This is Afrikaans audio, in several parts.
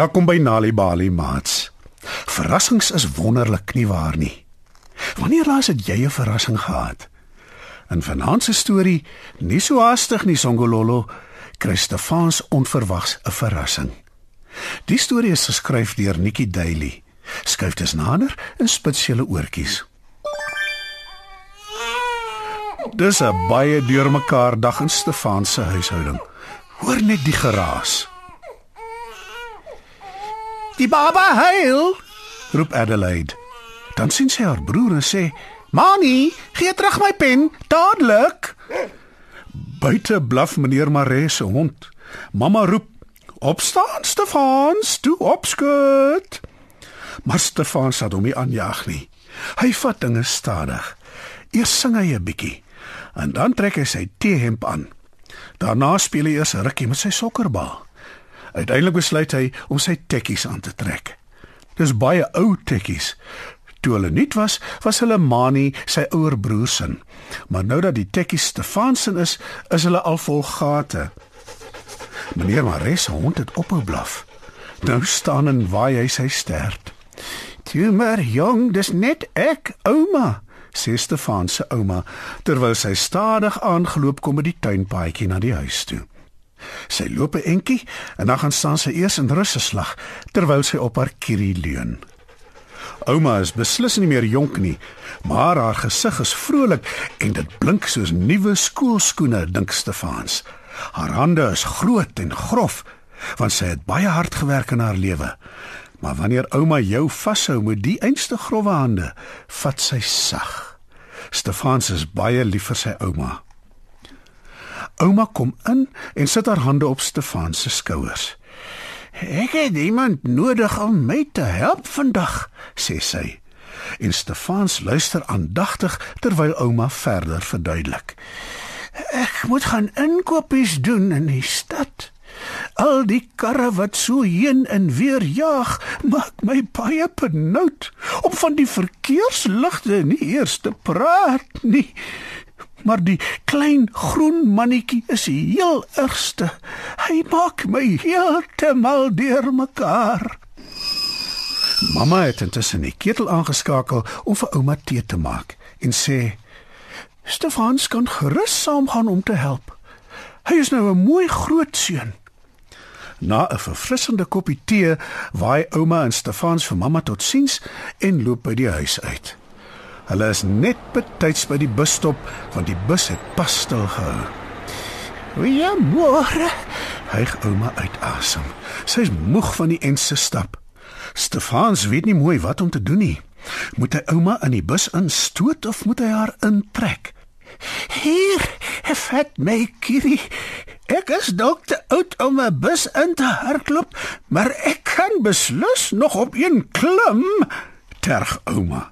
Welkom by Nali Bali maats. Verrassings is wonderlik nie waar nie. Wanneer laas het jy 'n verrassing gehad? In vanaand se storie, nie so haastig nie Songololo, kry Stefans onverwags 'n verrassing. Die storie is geskryf deur Nikki Daily. Skuif dit nader en spits julle oortjies. Dis 'n baie deurmekaar dag in Stefan se huishouding. Hoor net die geraas. Die baba huil, roep Adelaide. Dan sien sy haar broer en sê: "Mani, gee terug my pen, dadelik." Buite blaf meneer Maree se hond. Mamma roep: "Opstaan, Stefans, toe opskud." Maar Stefan sat hom nie aanjaag nie. Hy vat dinge stadig. Eers sing hy 'n bietjie en dan trek hy sy T-hemp aan. Daarna speel hy eers 'n rukkie met sy sokkerbal. Uiteindelik besluit hy om sy tekkies aan te trek. Dis baie ou tekkies. Toe hulle nuut was, was hulle Mani sy ouer broer se. Maar nou dat die tekkies Stefan se is, is hulle al vol gate. Meneer Mares hond het ophou blaf. Nou staan en waai hy sy stert. "Toe maar jong, dis net ek, ouma," sê Stefan se ouma terwyl sy stadig aangeloop kom met die tuinpaadjie na die huis toe. Sy loop 'n entjie en dan gaan staan sy eers in russeslag terwyl sy op haar kierie leun. Ouma is beslis nie meer jonk nie, maar haar gesig is vrolik en dit blink soos nuwe skoolskoene, dink Stefans. Haar hande is groot en grof want sy het baie hard gewerk in haar lewe. Maar wanneer ouma jou vashou met die einste grouwe hande, vat sy sag. Stefans is baie lief vir sy ouma. Ouma kom in en sit haar hande op Stefans se skouers. Ek het iemand nodig om my te help vandag, sê sy. En Stefans luister aandagtig terwyl ouma verder verduidelik. Ek moet gaan inkopies doen in die stad. Al die karre wat so heen en weer jaag, maak my baie benoud om van die verkeersligte nie eers te praat nie. Maar die klein groen mannetjie is heel ergste. Hy maak my heeltemal deurmekaar. Mamma het intussen die ketel aangeskakel om vir ouma tee te maak en sê: "Stefans kan gerus saamgaan om te help. Hy is nou 'n mooi groot seun." Na 'n verfrissende koppie tee, waai ouma en Stefans vir mamma totsiens en loop by die huis uit. Hulle is net betyds by die busstop want die bus het pas stil gehou. "Goeiemôre," hyg ouma uit asem. Sy is moeg van die ense stap. Stefans weet nie mooi wat om te doen nie. Moet hy ouma in die bus instoot of moet hy haar intrek? Hier, vat my kierie. Ek is dalk te oud om 'n bus in te hardloop, maar ek kan beslis nog op een klim, terg ouma.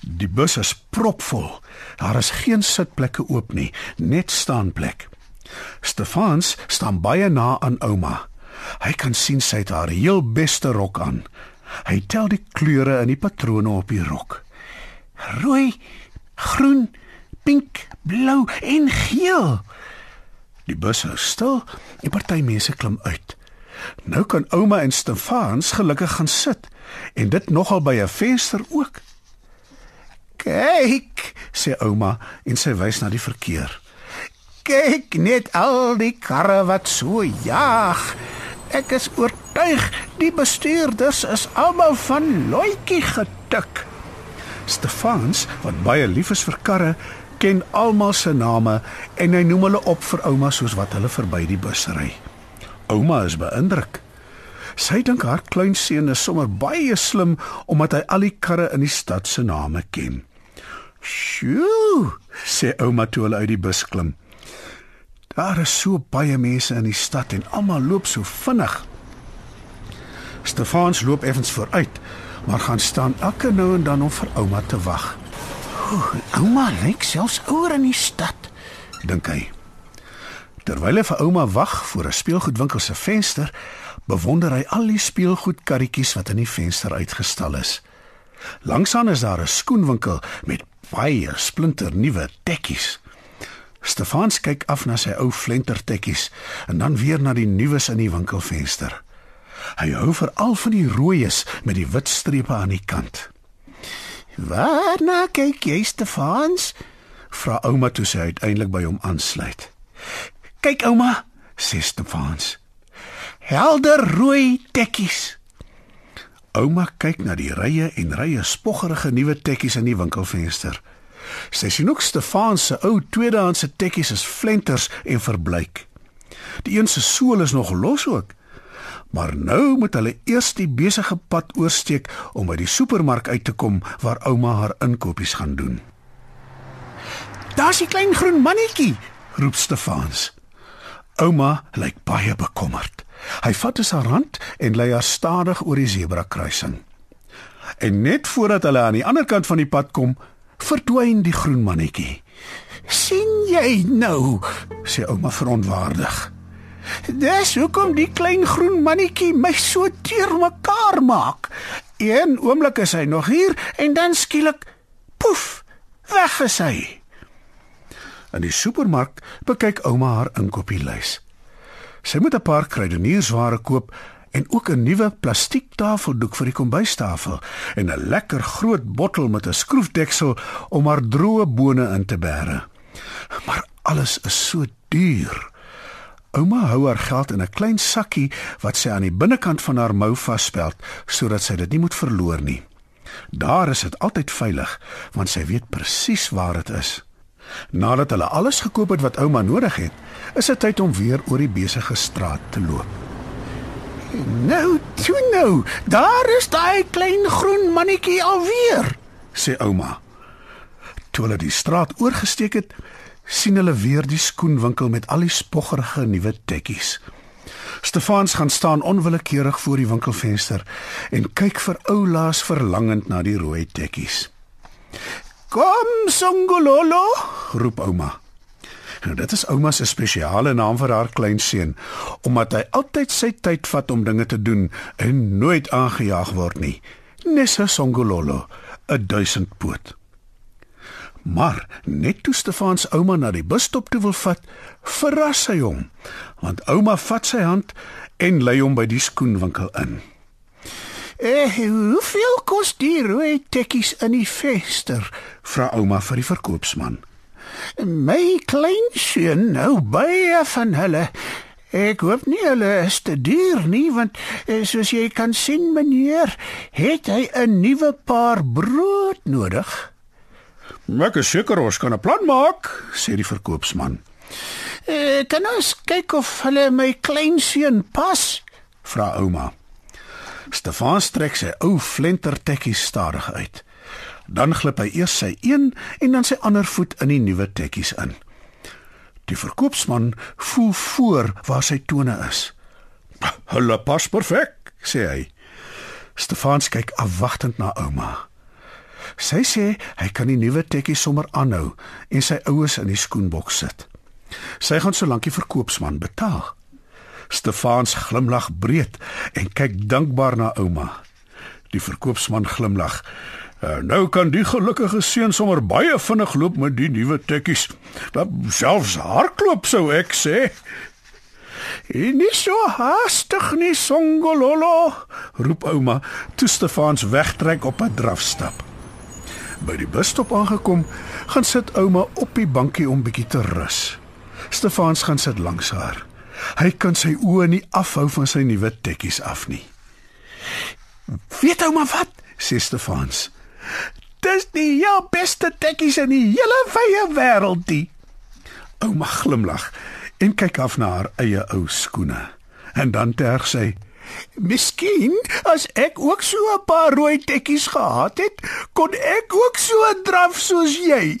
Die bus is propvol. Daar is geen sitplekke oop nie, net staanplek. Stefans staan baie na aan ouma. Hy kan sien sy het haar heel beste rok aan. Hy tel die kleure in die patrone op die rok. Rooi, groen, pink, blou en geel. Die bus hou stil en party mense klim uit. Nou kan ouma en Stefans gelukkig gaan sit en dit nogal by 'n venster ook. Kyk, sê ouma en sy wys na die verkeer. Kyk net al die karre wat so jaag. Ek is oortuig die bestuurders is almal van loetjie getik. Stefans, wat baie lief is vir karre, ken almal se name en hy noem hulle op vir ouma soos wat hulle verby die bus ry. Ouma is beïndruk. Sy dink haar kleinseun is sommer baie slim omdat hy al die karre in die stad se name ken. "Sjoe," sê ouma toe hulle uit die bus klim. Daar is so baie mense in die stad en almal loop so vinnig. Stefans loop effens vooruit, maar gaan staan elke nou en dan om vir ouma te wag. "Oeh, ouma lyk selfs ouer in die stad," dink hy. Terwyl hy vir ouma wag voor 'n speelgoedwinkel se venster, bewonder hy al die speelgoedkarretjies wat in die venster uitgestal is. Langsaan is daar 'n skoenwinkel met baie splinternuwe tekkies. Stefans kyk af na sy ou flentertekkies en dan weer na die nuus in die winkelfenster. Hy hou veral van die rooies met die wit strepe aan die kant. "Waarna kyk jy, Stefans?" vra ouma toe sy uiteindelik by hom aansluit. "Kyk ouma," sê Stefans. "Helder rooi tekkies." Ouma kyk na die rye en rye spoggerige nuwe tekkies in die winkelfenster. Sy sien ook Stefan se ou tweedehandse tekkies is flenters en verbleik. Die een se sool is nog los ook. Maar nou moet hulle eers die besige pad oorsteek om by die supermark uit te kom waar ouma haar inkopies gaan doen. "Daar's 'n klein groen mannetjie," roep Stefans. Ouma lyk baie bekommerd. Hy vat haar hand en lei haar stadig oor die sebra kruising. En net voordat hulle aan die ander kant van die pad kom, verdwyn die groen mannetjie. "Sien jy nou?" sê ouma verontwaardig. Dis hoekom die klein groen mannetjie my so teermekaar maak. Een oomblik is hy nog hier en dan skielik poef, weg is hy. In die supermark bekyk ouma haar inkopieslys. Sy moet 'n paar kruideniersware koop en ook 'n nuwe plastiek tafeldoek vir die kombuistafel en 'n lekker groot bottel met 'n skroefdeksel om haar droë bone in te bære. Maar alles is so duur. Ouma hou haar geld in 'n klein sakkie wat sy aan die binnekant van haar mou vasspeld sodat sy dit nie moet verloor nie. Daar is dit altyd veilig want sy weet presies waar dit is. Nadat hulle alles gekoop het wat ouma nodig het, is dit tyd om weer oor die besige straat te loop. Nou, toe nou, daar is daai klein groen mannetjie alweer, sê ouma. Toe hulle die straat oorgesteek het, sien hulle weer die skoenwinkel met al die spoggerige nuwe tekkies. Stefans gaan staan onwillekeurig voor die winkelfenster en kyk vir oulaas verlangend na die rooi tekkies. "Kom, Songololo," roep ouma. Nou dit is ouma se spesiale naam vir haar kleinseun, omdat hy altyd sy tyd vat om dinge te doen en nooit aangejaag word nie. Nessa Songololo, 'n duisendpoot. Maar net toe Stefans ouma na die busstop toe wil vat, verras hy hom, want ouma vat sy hand en lei hom by die skoenwinkel in. "Eh, hoeveel kos die rooi tekkies in die venster?" vra ouma vir die verkoopsman. "My klein seun nou baie van hulle. Ek hoop nie hulle is te duur nie, want eh, soos jy kan sien, meneer, het hy 'n nuwe paar brood nodig." "Maak seker ons kan 'n plan maak," sê die verkoopsman. "Eh, kan ons kyk of hulle my kleinseun pas?" vra ouma. Stefan strek sy ou flentertekkie stadig uit. Dan glip hy eers sy een en dan sy ander voet in die nuwe tekkies in. Die verkoopsman voel voor waar sy tone is. "Hulle pas perfek," sê hy. Stefan kyk afwagtend na ouma. Sy sê hy kan die nuwe tekkie sommer aanhou en sy oues in die skoenboks sit. Sy gaan solank die verkoopsman betaal. Stefans glimlag breed en kyk dankbaar na ouma. Die verkoopsman glimlag. Uh, nou kan die gelukkige seun sommer baie vinnig loop met die nuwe tekkies. Dat selfs hardloop sou ek sê. En nie so haastig nie, Songololo, roep ouma toe Stefans wegtrek op 'n drafstap. By die busstop aangekom, gaan sit ouma op die bankie om bietjie te rus. Stefans gaan sit langs haar. Hy kan sy oë nie afhou van sy nuwe tekkies af nie. "Weet ouma wat?" sê Stefans. "Dis die jou beste tekkies in die hele wye wêreld." Ouma glimlag en kyk af na haar eie ou skoene. En dan terg sy: Miskien as ek ook so 'n paar rooi tekkies gehad het, kon ek ook so draf soos jy.